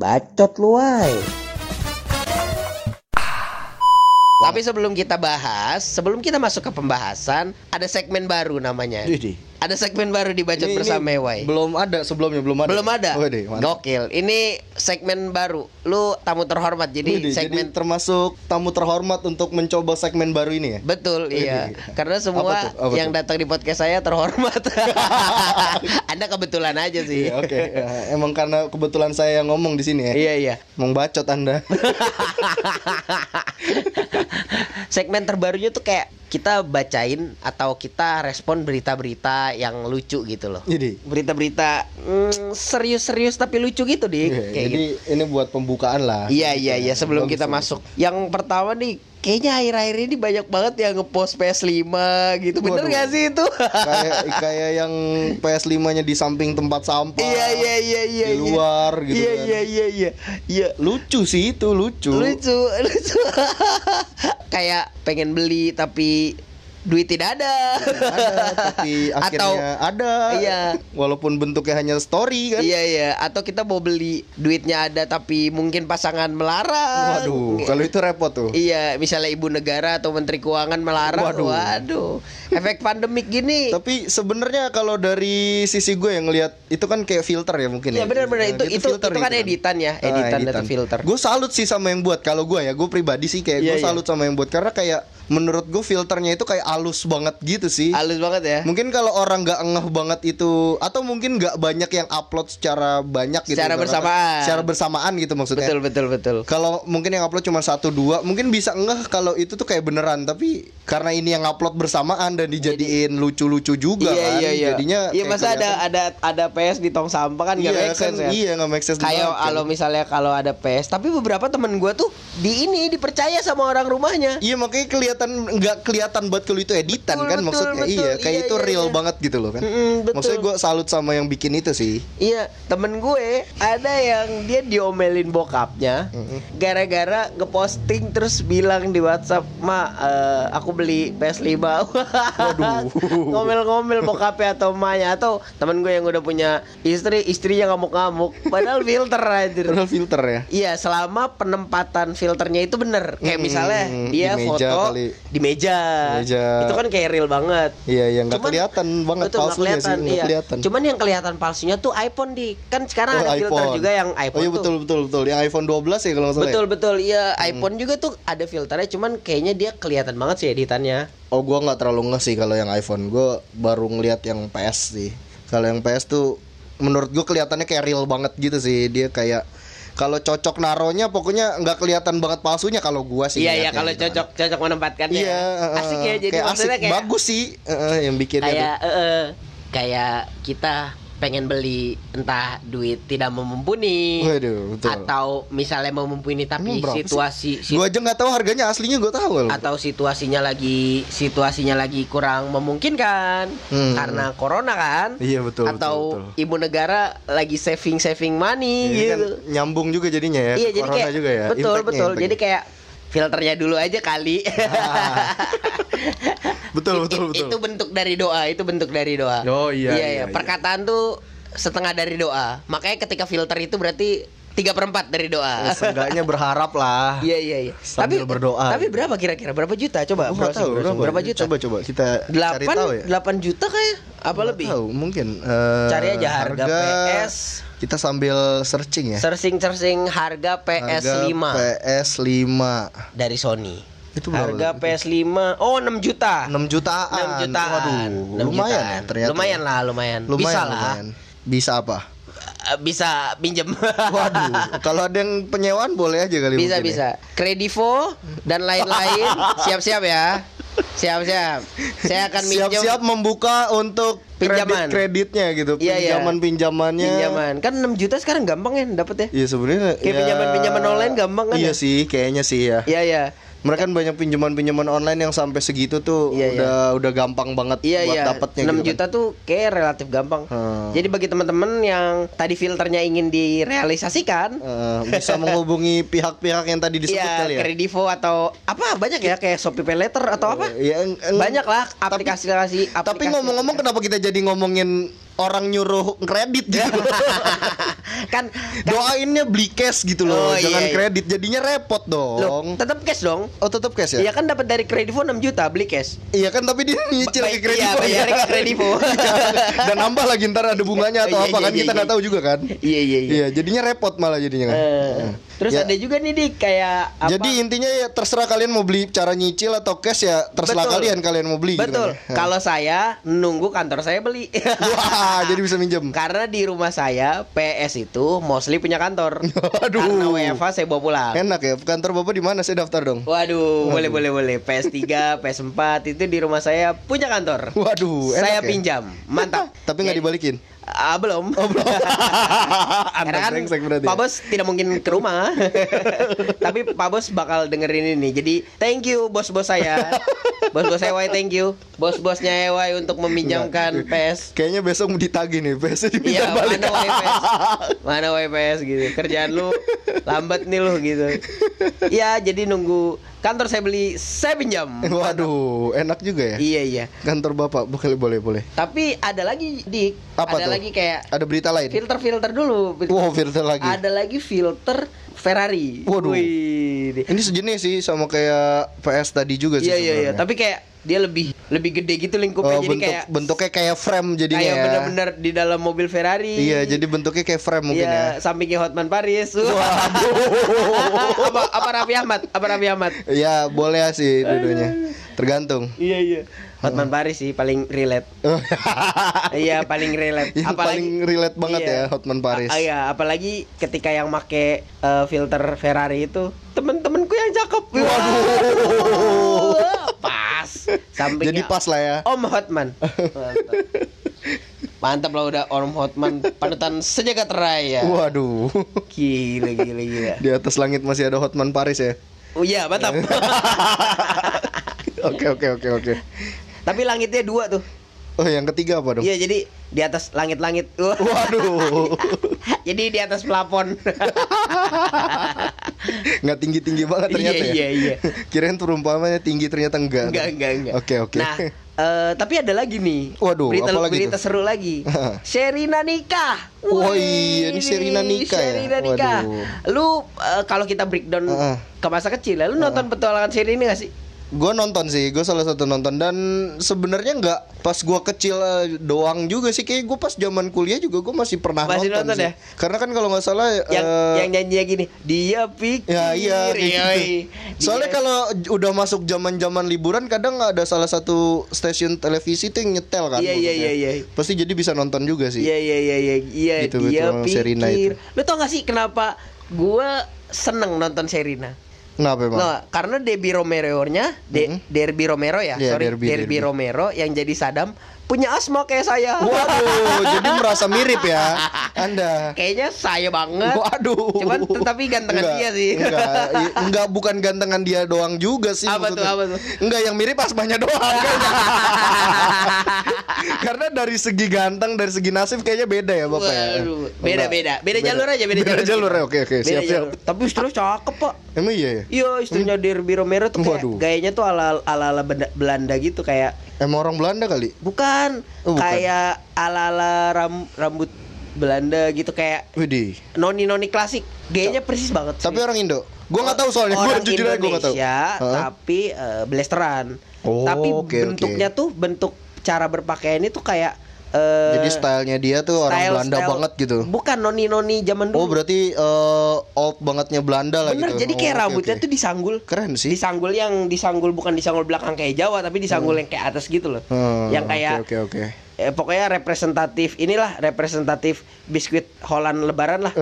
Bacot lu ay. Tapi sebelum kita bahas, sebelum kita masuk ke pembahasan, ada segmen baru namanya. Widih. Ada segmen baru di Bacot Ini- bersama ini Ewai. Belum ada sebelumnya belum ada. Belum ada. Widih, mantap. Gokil. Ini segmen baru. Lu tamu terhormat. Jadi Widih, segmen jadi termasuk tamu terhormat untuk mencoba segmen baru ini ya. Betul, iya. Karena semua Apa tuh? Apa yang tuh? datang di podcast saya terhormat. Anda kebetulan aja sih. Iya, Oke, Ya, emang karena kebetulan saya yang ngomong di sini ya. Iya, iya. Emang bacot Anda. Segmen terbarunya tuh kayak kita bacain atau kita respon berita-berita yang lucu gitu loh. Jadi Berita-berita mm, serius-serius tapi lucu gitu, Dik. Iya, Kayak jadi gitu. ini buat pembukaan lah. Iya, iya, iya. Sebelum kita masuk. Yang pertama nih, kayaknya akhir-akhir ini banyak banget yang ngepost PS5 gitu. Bener Waduh. gak sih itu? kayak kayak yang PS5-nya di samping tempat sampah. Iya, iya, iya, iya. Di iya. luar gitu Iya, kan. iya, iya, iya. Iya. Lucu sih itu, lucu. lucu lucu kayak pengen beli tapi duit tidak ada Ada, tapi Atau- akhirnya ada. Iya. Walaupun bentuknya hanya story kan. iya iya atau kita mau beli duitnya ada tapi mungkin pasangan melarang Waduh, kalau itu repot tuh. iya misalnya ibu negara atau menteri keuangan melarang Waduh. waduh, efek pandemik gini Tapi sebenarnya kalau dari sisi gue yang ngelihat itu kan kayak filter ya mungkin Iya ya. benar-benar itu Nah, itu, filter itu kan gitu editan ya Ah, editan, itu filter Gue salut sih sama yang buat. Kalau gue ya, gue pribadi sih kayak Iya, gue iya. salut sama yang buat karena kayak menurut gue filternya itu kayak halus banget gitu sih. halus banget ya Mungkin kalau orang nggak ngeh banget itu atau mungkin nggak banyak yang upload secara banyak gitu. Secara bersamaan. Secara bersamaan gitu maksudnya. betul betul betul Kalau mungkin yang upload cuma satu dua, mungkin bisa ngeh kalau itu tuh kayak beneran. Tapi karena ini yang upload bersamaan dan dijadiin lucu-lucu juga iya kan, iya iya jadinya iya masa ada ada ada PS di tong sampah kan nggak iya make kan, sense ya iya nggak make sense kayak kan. kalau misalnya kalau ada PS tapi beberapa temen gua tuh di ini dipercaya sama orang rumahnya Iya makanya kelihatan nggak kelihatan buat kalau itu editan Betul, kan betul, maksudnya betul. iya kayak Iya, itu iya, real iya. banget gitu loh kan. Mm-mm, betul. Maksudnya gue salut sama yang bikin itu sih. Iya, temen gue ada yang dia diomelin bokapnya gara-gara ngeposting terus bilang di WhatsApp, "Ma, eh, aku beli PS5." Waduh. Ngomel-ngomel bokapnya atau emaknya atau temen gue yang udah punya istri, istrinya ngamuk-ngamuk padahal filter anjir. Padahal filter ya. Iya, selama penempatan filternya itu bener. Kayak Hmm, misalnya di dia meja foto kali. Di meja. Meja. Itu kan kayak real banget. Iya iya nggak kelihatan banget Betul, palsunya sih kelihatan, nggak iya. kelihatan. Cuman yang kelihatan palsunya tuh iPhone di kan sekarang Oh, ada filter iPhone. juga yang iPhone Oh iya tuh. betul betul betul. Yang iPhone 12 ya kalau nggak salah. ya? Betul betul iya iPhone juga tuh ada filternya cuman kayaknya dia kelihatan banget sih editannya. Oh gua nggak terlalu nge sih kalau yang iPhone. Gue baru ngeliat yang PS sih. Kalau yang PS tuh menurut gue kelihatannya kayak real banget gitu sih. Dia kayak kalau cocok naronya pokoknya nggak kelihatan banget palsunya kalau gua sih. Iya iya kalau gitu kan. cocok cocok menempatkannya. Iya, eh, asik ya jadi kayak maksudnya asik, kayak bagus sih eh, yang bikinnya tuh. kayak eh, eh, kayak kita pengen beli entah duit tidak memumpuni Waduh, betul. atau misalnya memumpuni tapi Emang situasi si- Gue aja nggak tahu harganya aslinya gue tahu loh. atau situasinya lagi situasinya lagi kurang memungkinkan Hmm. karena corona kan Iya, betul, atau betul, ibu negara lagi saving saving money Ini gitu kan nyambung juga jadinya ya. iya jadi corona kayak juga ya. betul Impact-nya, betul impact-nya. jadi kayak filternya dulu aja kali betul It- betul it- betul. itu bentuk dari doa itu bentuk dari doa Oh, iya, iya, iya. perkataan tuh setengah dari doa makanya ketika filter itu berarti tiga perempat dari doa Ya, Seenggaknya berharap lah. Iya iya iya. Sambil berdoa. Tapi berapa kira-kira? Berapa juta? Coba. Gua browsing, tahu browsing. berapa. Berapa juta? Coba coba kita cari Delapan, tahu ya. delapan juta kayak apa Nggak lebih? Tahu, mungkin. eh, Cari aja harga PS. Kita sambil searching ya. Searching searching harga PS5 Harga PS5 dari Sony. Itu berapa? Harga PS5 oh 6 juta. 6 jutaan. 6 jutaan. Waduh, 6 lumayan jutaan. ya ternyata. Lumayan lah, lumayan. Lumayan, Bisa lah. lumayan. Bisa apa? Eh, Bisa pinjem. Waduh, kalau ada yang penyewaan boleh aja kali bisa ya. bisa. Kredivo dan lain-lain siap-siap ya. Siap-siap. Saya akan minjem Siap-siap membuka untuk Pinjaman. kredit kreditnya gitu. Iya, iya. Pinjaman pinjamannya. pinjaman. Kan 6 juta sekarang gampang ya dapet ya. Iya sebenarnya. Kayak ya, pinjaman-pinjaman online gampang kan Iya ya? sih, kayaknya sih ya. Iya iya. Mereka kan banyak pinjaman-pinjaman online yang sampai segitu tuh Iya, udah udah gampang banget Iya buat iya. dapetnya 6 gitu kan. juta tuh kayak relatif gampang. Hmm. Jadi bagi teman-teman yang tadi filternya ingin direalisasikan, Eh, bisa menghubungi pihak-pihak yang tadi disebut Iya, kali ya. Kredivo atau apa banyak ya kayak Shopee Pay Later atau apa? Iya, Banyak lah aplikasi-aplikasi. Tapi ngomong-ngomong kenapa kita jadi ngomongin orang nyuruh kredit gitu. kan Doainnya beli cash gitu loh, Oh, iya, jangan iya. kredit. Jadinya repot dong. tetap cash dong. Oh, tetap cash ya? Iya kan dapat dari Kredivo 6 juta beli cash. Iya kan tapi dia nyicil ke kredit. iya, bayarnya ke Kredivo. Dan nambah lagi ntar ada bunganya atau Iya, apa iya, kan iya, kita iya. nggak tahu juga kan. Iya iya iya. Iya, jadinya repot malah jadinya kan. Eh, terus Ya. ada juga nih di kayak apa? Jadi intinya ya terserah kalian mau beli cara nyicil atau cash ya terserah Betul. kalian kalian mau beli gitu Betul. kan ya. Kalau saya nunggu kantor saya beli. Wah, jadi bisa minjem. Karena di rumah saya PS itu mostly punya kantor. Waduh. Karena WFA saya bawa pulang. Enak ya. Kantor Bapak di mana? Saya daftar dong. Waduh, boleh boleh boleh. PS3, PS4 itu di rumah saya punya kantor. Waduh, enak saya ya? pinjam. Mantap. Tapi nggak dibalikin. Ah, belum. Oh, belum. Karena Anda kan brengsek berarti. Pak ya? Bos tidak mungkin ke rumah. Tapi Pak Bos bakal dengerin ini. Jadi thank you bos-bos saya. Bos-bos EY thank you. Bos-bosnya EY untuk meminjamkan PS. Kayaknya besok mau ditagih nih. PS diminta Iya, balik. mana WPS? Mana WPS gitu. Kerjaan lu lambat nih lu gitu. Iya, jadi nunggu kantor saya beli, saya pinjam. Waduh, enak juga ya. Iya, iya. Kantor Bapak boleh boleh boleh. Tapi ada lagi dik, Apa ada tuh? lagi kayak Ada berita lain? filter-filter dulu. Wow, filter lagi. Ada lagi filter Ferrari. Waduh. Wih. Ini sejenis sih sama kayak PS tadi juga sih Iya iya iya, tapi kayak dia lebih lebih gede gitu lingkupnya Oh, jadi bentuk kayak bentuknya kayak frame jadinya kayak ya. bener-bener di dalam mobil Ferrari. Iya, jadi bentuknya kayak frame mungkin Iya, ya. sampingnya Hotman Paris. apa apa Raffi Ahmad? Apa Raffi Ahmad? Ya, boleh sih dua-duanya. Tergantung. Iya iya. Hotman Paris sih paling relate. iya paling relate. Yang paling relate banget ya, Hotman Paris. A- iya, apalagi ketika yang make eh, filter Ferrari itu temen-temenku yang cakep. Waduh. Sampingnya Jadi pas lah ya. Om Hotman. Mantap. Mantap lah udah Om Hotman panutan sejagat raya. Waduh. Gila gila gila. Di atas langit masih ada Hotman Paris ya. Oh iya, mantap. Oke oke oke oke. Tapi langitnya dua tuh. Oh, yang ketiga apa dong? Iya, jadi di atas langit-langit. Waduh. Jadi di atas plafon. Nggak tinggi-tinggi banget ternyata Iya, ya. iya, iya. Kirain perumpamannya tinggi ternyata enggak. enggak, enggak, enggak. Oke oke. Nah, eh, tapi ada lagi nih. Waduh, berita, apa lagi berita tuh? seru lagi. Sherina nikah. Oh Wih, iya, ini Sherina nikah ya? Sherina nikah. Waduh. Lu eh, kalau kita breakdown Heeh. ke masa kecil, ya, lu nonton petualangan Sherina gak sih? Gue nonton sih, gue salah satu nonton dan sebenarnya nggak pas gue kecil eh, doang juga sih, kayak gue pas zaman kuliah juga gue masih pernah Masih nonton, nonton sih. ya? Karena kan kalau nggak salah Yang eh, yang nyanyi gini, dia pikir. Ya iya yoi. gitu. Soalnya Dia- kalau udah masuk zaman-zaman liburan kadang ada salah satu stasiun televisi tuh yang nyetel kan. Iya, iya, iya, iya. Pasti jadi bisa nonton juga sih. Iya iya iya iya iya Gitu, dia betul, pikir. Itu. Lu tau gak sih kenapa gua seneng nonton Sherina? Kenapa emang? Nah, karena Debbie Romero-nya, De Derby Romero ya, Iya, sorry, Derby, Derby, Derby. Romero yang jadi Saddam punya asma kayak saya. Waduh, jadi merasa mirip ya Anda. Kayaknya saya banget. Waduh. Cuman tetapi gantengan Enggak, dia sih. Enggak, enggak bukan gantengan dia doang juga sih Apa tuh, apa tuh? Enggak yang mirip asmanya doang. Karena dari segi ganteng, dari segi nasib kayaknya beda ya Bapak ya. Waduh, beda beda. Beda jalur aja, beda, Beda jalur ya. Oke oke, siap siap. Tapi istrinya cakep, Pak. Emang iya ya? Iya, istrinya Derby Romero tuh kayak Waduh. gayanya tuh ala ala ala Belanda gitu kayak Emang orang Belanda kali? bukan, Oh, bukan. kayak ala ala ram, rambut Belanda gitu kayak Widih. noni noni klasik. Gayanya persis banget. sih. Tapi orang Indo. Gua nggak tahu soalnya. Orang jujur aja gua nggak tahu. Tapi eh, blasteran. Oh, tapi oke, bentuknya tuh bentuk cara berpakaian itu kayak eh, Jadi stylenya dia tuh orang style- Belanda style- banget gitu. Bukan noni-noni zaman dulu. Oh berarti eh, old bangetnya Belanda lah Bener, gitu. jadi Oh, kayak oke, rambutnya oke. tuh disanggul. keren sih. Disanggul yang disanggul bukan disanggul belakang kayak Jawa, tapi disanggul yang kayak atas gitu loh. Hmm, yang kayak Oke oke. oke. Eh, pokoknya representatif inilah representatif biskuit Holland lebaran lah.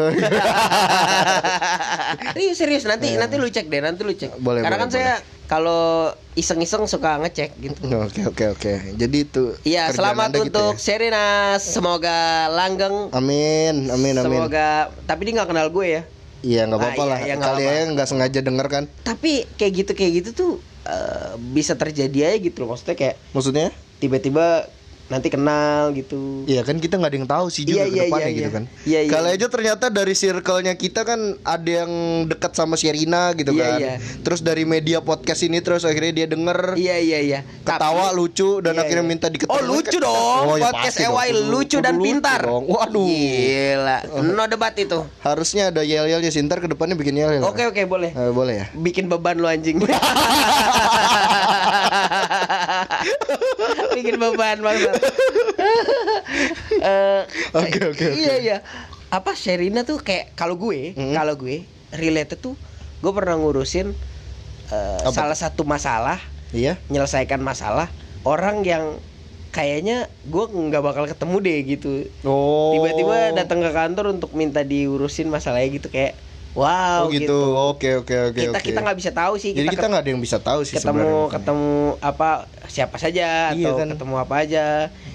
serius serius nanti nanti lu cek deh nanti lu cek. Eh. Boleh, Karena boleh, kan saya kalau iseng-iseng suka ngecek gitu. Oke oke oke. Jadi itu. Iya, selamat Anda gitu untuk ya? Serena. Semoga langgeng. Amin amin amin. Semoga tapi dia nggak kenal gue ya. Iya nggak Ah, apa-apa iya, lah. iya, Kali aja nggak sengaja denger kan? Tapi kayak gitu kayak gitu tuh eh, bisa terjadi aja gitu loh. Maksudnya kayak Maksudnya? tiba-tiba nanti kenal gitu. Iya kan kita nggak ada yang tahu sih juga Iya, ke iya, depannya iya, gitu iya. kan. Iya, iya. Kalau aja ternyata dari circle-nya kita kan ada yang dekat sama Sherina gitu Iya, kan. iya. Terus dari media podcast ini terus akhirnya dia denger Iya iya iya. ketawa lucu dan Iya, akhirnya iya. minta diketemuin. Oh lucu dong. Oh, ya Podcast. EY lucu dan lucu pintar. dong. Waduh. Gila. No debat itu. Harusnya ada yel-yelnya sih ntar ke depannya bikin yel-yel. Oke oke boleh. Eh, boleh ya? Bikin beban lu anjing. Bikin beban banget. Eh, Oke, oke. Iya iya. Apa Sherina tuh kayak kalau gue, Mm. kalau gue related tuh gue pernah ngurusin Apa? salah satu masalah, Iya. menyelesaikan masalah orang yang kayaknya gue nggak bakal ketemu deh gitu. Oh. Tiba-tiba datang ke kantor untuk minta diurusin masalahnya gitu kayak wow Oh gitu. Oke oke oke kita oke. kita nggak bisa tahu sih Jadi kita, nggak ada yang bisa tahu sih ketemu sebenarnya. ketemu apa siapa saja Iya atau kan. ketemu apa aja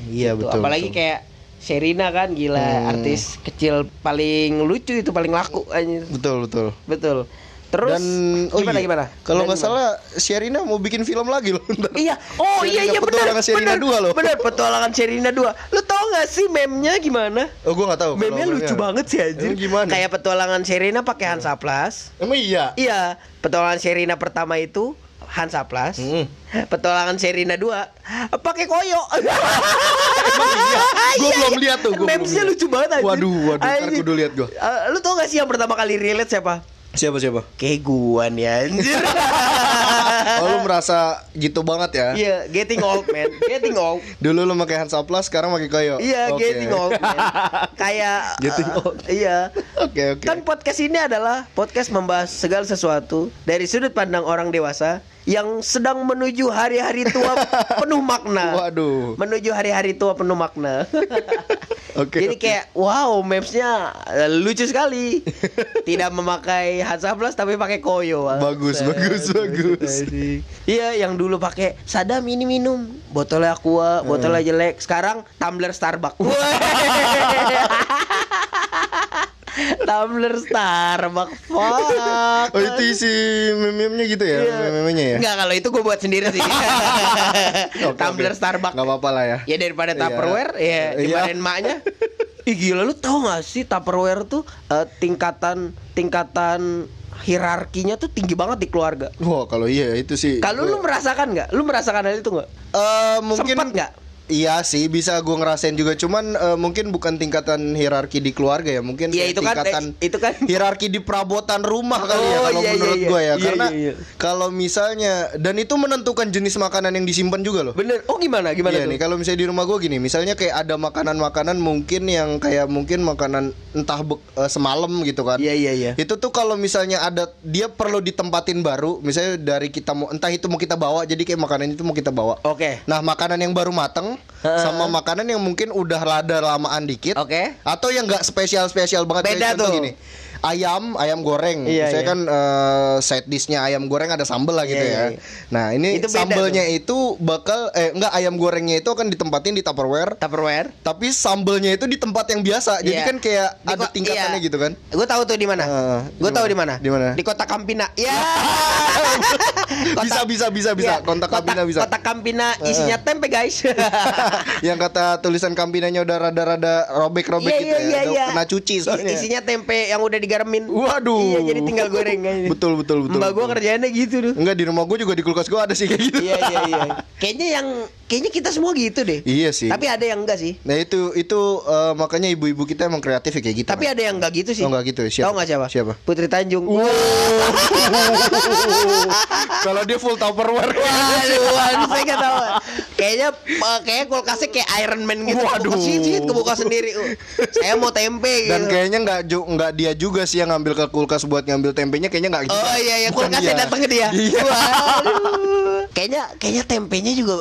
Iya, gitu. betul, apalagi betul. kayak Sherina kan gila Hmm. artis kecil paling lucu itu paling laku anjir. Betul betul. betul terus Dan oh gimana iya, gimana Kalau nggak salah Sherina mau bikin film lagi loh. Iya, oh iya Sherina iya benar. Petualangan Sherina benar, 2 loh. Benar, petualangan Sherina 2. Lu gak sih meme-nya gimana? Oh gua nggak tahu. Meme-nya lucu memnya. banget sih anjir. Emang gimana? Kayak petualangan Sherina pakai Hansaplas. Emang iya. Iya, petualangan Sherina pertama itu Hansaplas. Mm. Petualangan Sherina 2 pakai koyo. Emang iya. Gua belum lihat tuh. Memesnya lihat. lucu banget anjir. Waduh, waduh, ntar kudu lihat gua. Eh, lu tau gak sih yang pertama kali relate siapa? Siapa siapa? Kayak gua nih anjir. Oh lu merasa gitu banget ya? Iya, getting old man, getting old. Dulu lu pakai Hansaplas, sekarang pakai Koyo. Iya, Oke. getting old man. Kayak Getting eh, old. Iya. Oke oke. Kan podcast ini adalah podcast membahas segala sesuatu dari sudut pandang orang dewasa yang sedang menuju hari-hari tua penuh makna. Waduh. Menuju hari-hari tua penuh makna. Oke. Jadi oke. kayak wow, memesnya eh, lucu sekali. Tidak memakai Hansaplas tapi pakai koyo. Bagus, bagus, bagus. Iya, yang dulu pakai Sadam ini minum, botolnya aqua, botolnya jelek. Sekarang tumbler Starbucks. Tumbler Starbucks. Fuck. Oh itu isi meme-nya gitu ya? Iya. Meme-nya ya? Enggak, kalau itu gue buat sendiri sih. Oke, tumbler oke. Starbucks. Nggak apa-apa lah ya. Ya daripada Iya. Tupperware ya Iya. dibanding maknya. Ih gila lu tau gak sih Tupperware tuh eh, tingkatan tingkatan hierarkinya tuh tinggi banget di keluarga. Wah kalau iya itu sih. Kalau lu merasakan nggak? Lu merasakan hal itu nggak? Eh, mungkin Sempet nggak? Iya sih bisa gue ngerasain juga cuman eh, mungkin bukan tingkatan hierarki di keluarga ya mungkin kayak itu kan, tingkatan eh, itu kan. hierarki di perabotan rumah kali ya Oh, kalau iya, iya, menurut iya. gue ya Iya, karena iya, iya. kalau misalnya dan itu menentukan jenis makanan yang disimpan juga loh Bener. Oh gimana? Gimana Iya tuh? nih kalau misalnya di rumah gue gini misalnya kayak ada makanan-makanan mungkin yang kayak mungkin makanan entah be- eh, semalam gitu kan Iya iya iya. itu tuh kalau misalnya ada dia perlu ditempatin baru misalnya dari kita mau entah itu mau kita bawa jadi kayak makanan itu mau kita bawa Oke. Nah, makanan yang baru mateng sama makanan yang mungkin udah rada lamaan dikit Oke. atau yang nggak spesial-spesial banget Beda tuh. gini. Ayam, ayam goreng. Iya, Saya iya. kan eh, side dishnya ayam goreng ada sambel lah gitu Iya, ya. iya, iya. Nah, ini Itu sambelnya itu bakal eh enggak ayam gorengnya itu akan ditempatin di Tupperware, Tupperware. tapi sambelnya itu di tempat yang biasa. Jadi Iya. kan kayak Di ada ko- tingkatannya iya. gitu kan. Gue tahu tuh di mana. Heeh, gue tahu di mana. Di mana? Di kota Kampina. Ya. Bisa, bisa, bisa, bisa. Kontak Kampina bisa. Kota Kampina isinya tempe guys. yang kata tulisan kampinanya udah rada-rada robek-robek Iya, gitu iya, ya. iya, udah iya. kena cuci soalnya. Isinya tempe yang udah digaremin. Waduh. Iya, jadi tinggal goreng aja. Betul, betul, betul. Mbak gue betul. kerjaannya gitu tuh. Enggak di rumah gue juga di kulkas gue ada sih kayak gitu. iya iya iya. Kayaknya yang kayaknya kita semua gitu deh. Iya sih. Tapi ada yang enggak sih. Nah itu itu eh, makanya ibu-ibu kita emang kreatif ya kayak gitu. Tapi kan. ada yang enggak gitu sih. Oh, nggak gitu. Siapa? Tahu nggak siapa? Siapa? Putri Tanjung. Kalau dia full Tupperware. Waduh, saya nggak tahu. Kayaknya kayak kulkasnya kayak Iron Man gitu. Waduh. Kebuka kebuka sendiri. Uh, saya mau tempe gitu. Dan kayaknya nggak ju- nggak dia juga sih yang ngambil ke kulkas buat ngambil tempenya kayaknya nggak gitu. Oh iya, Bukan kulkasnya datang ke dia. Iya. Waduh. Kayaknya kayaknya tempenya juga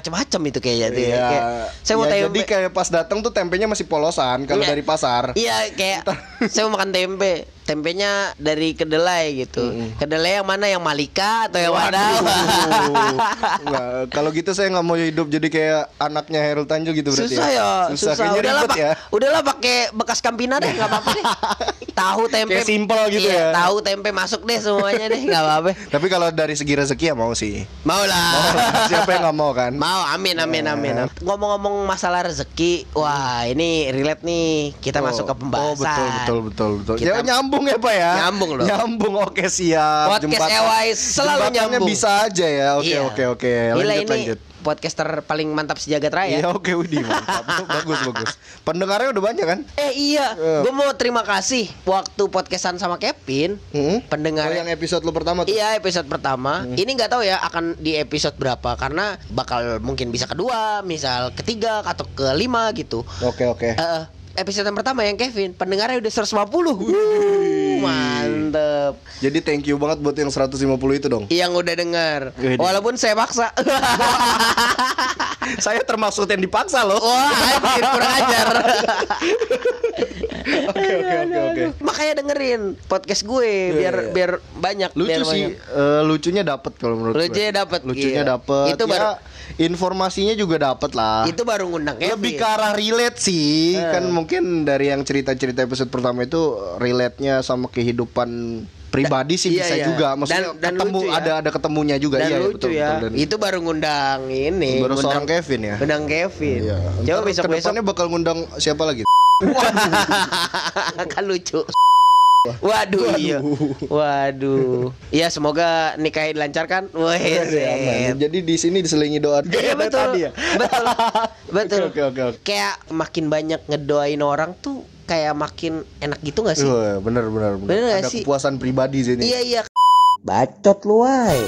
bermacam-macam itu kayaknya tuh. ya. Iya. Kayak, saya mau Ya, tempe. Jadi kayak pas datang tuh tempenya masih polosan kalau Iya. dari pasar. Iya kayak saya mau makan tempe tempenya dari kedelai gitu. Kedelai yang mana yang Malika atau yang mana? Nggak, kalau gitu saya nggak mau hidup jadi kayak anaknya Herul Tanjung gitu berarti susah ya, susah. kayaknya Udahlah, ribet ya udahlah pakai bekas Campina deh, nggak apa-apa deh. Tahu tempe. Kayak simple gitu iya, ya. Tahu tempe masuk deh semuanya deh, nggak apa-apa. tapi kalau dari segi rezeki ya mau sih Mau lah. siapa yang nggak mau kan Mau, amin, amin, amin. Ngomong-ngomong masalah rezeki, wah ini relate nih. Kita masuk ke pembahasan. Oh betul betul betul betul. Kita- Ya nyambung ya pak ya. Nyambung loh. Nyambung oke siap. Podcast EY selalu nyambung. bisa aja ya. Oke Iya. oke oke. Gila Lanjut ini lanjut. podcaster paling mantap sejagat raya. Iya oke Widi mantap. bagus bagus. Pendengarnya udah banyak kan? Eh iya, Eh. gue mau terima kasih waktu podcastan sama Kevin. Hmm? Pendengar Oh, yang episode lu pertama tuh. Iya episode pertama. Hmm. Ini nggak tahu ya akan di episode berapa karena bakal mungkin bisa kedua, misal ketiga atau kelima gitu. Oke oke. Eh, episode yang pertama yang Kevin pendengarnya udah 150. Wuh, mantep. Jadi thank you banget buat yang 150 itu dong. Yang udah dengar. Walaupun saya paksa. Saya termasuk yang dipaksa loh. Wah, anjir kurang ajar. Oke oke oke oke. Makanya dengerin podcast gue biar Iya, iya. biar banyak Lucu biar sih, banyak. eh, lucunya dapet kalau menurut gue. Lucunya dapet, Lucunya iya. dapet. Itu ya, baru- informasinya juga dapet lah. Itu baru ngundang Kevin. lebih ke arah relate sih Eh. kan mungkin dari yang cerita-cerita episode pertama itu relate-nya sama kehidupan pribadi sih iya, bisa iya. juga maksudnya Dan- dan ketemu lucu ya. ada ada ketemunya juga dan iya iya, lucu betul, ya. betul, dan- Itu baru ngundang ini. Baru ngundang, seorang Kevin ya? Ngundang Kevin. Iya. Coba besok besok ke depannya bakal ngundang siapa lagi kan lucu. Waduh, iya. Waduh. Ya semoga nikahnya dilancarkan. Wah, Iya, Aman. jadi di sini diselingi doa Iya Kayak betul. tadi ya Betul. Betul. Oke, oke, oke. Kayak makin banyak ngedoain orang tuh kayak makin enak gitu gak sih? Wah, bener bener bener Bener ada sih? kepuasan pribadi sini Iya iya. Bacot lu, wai.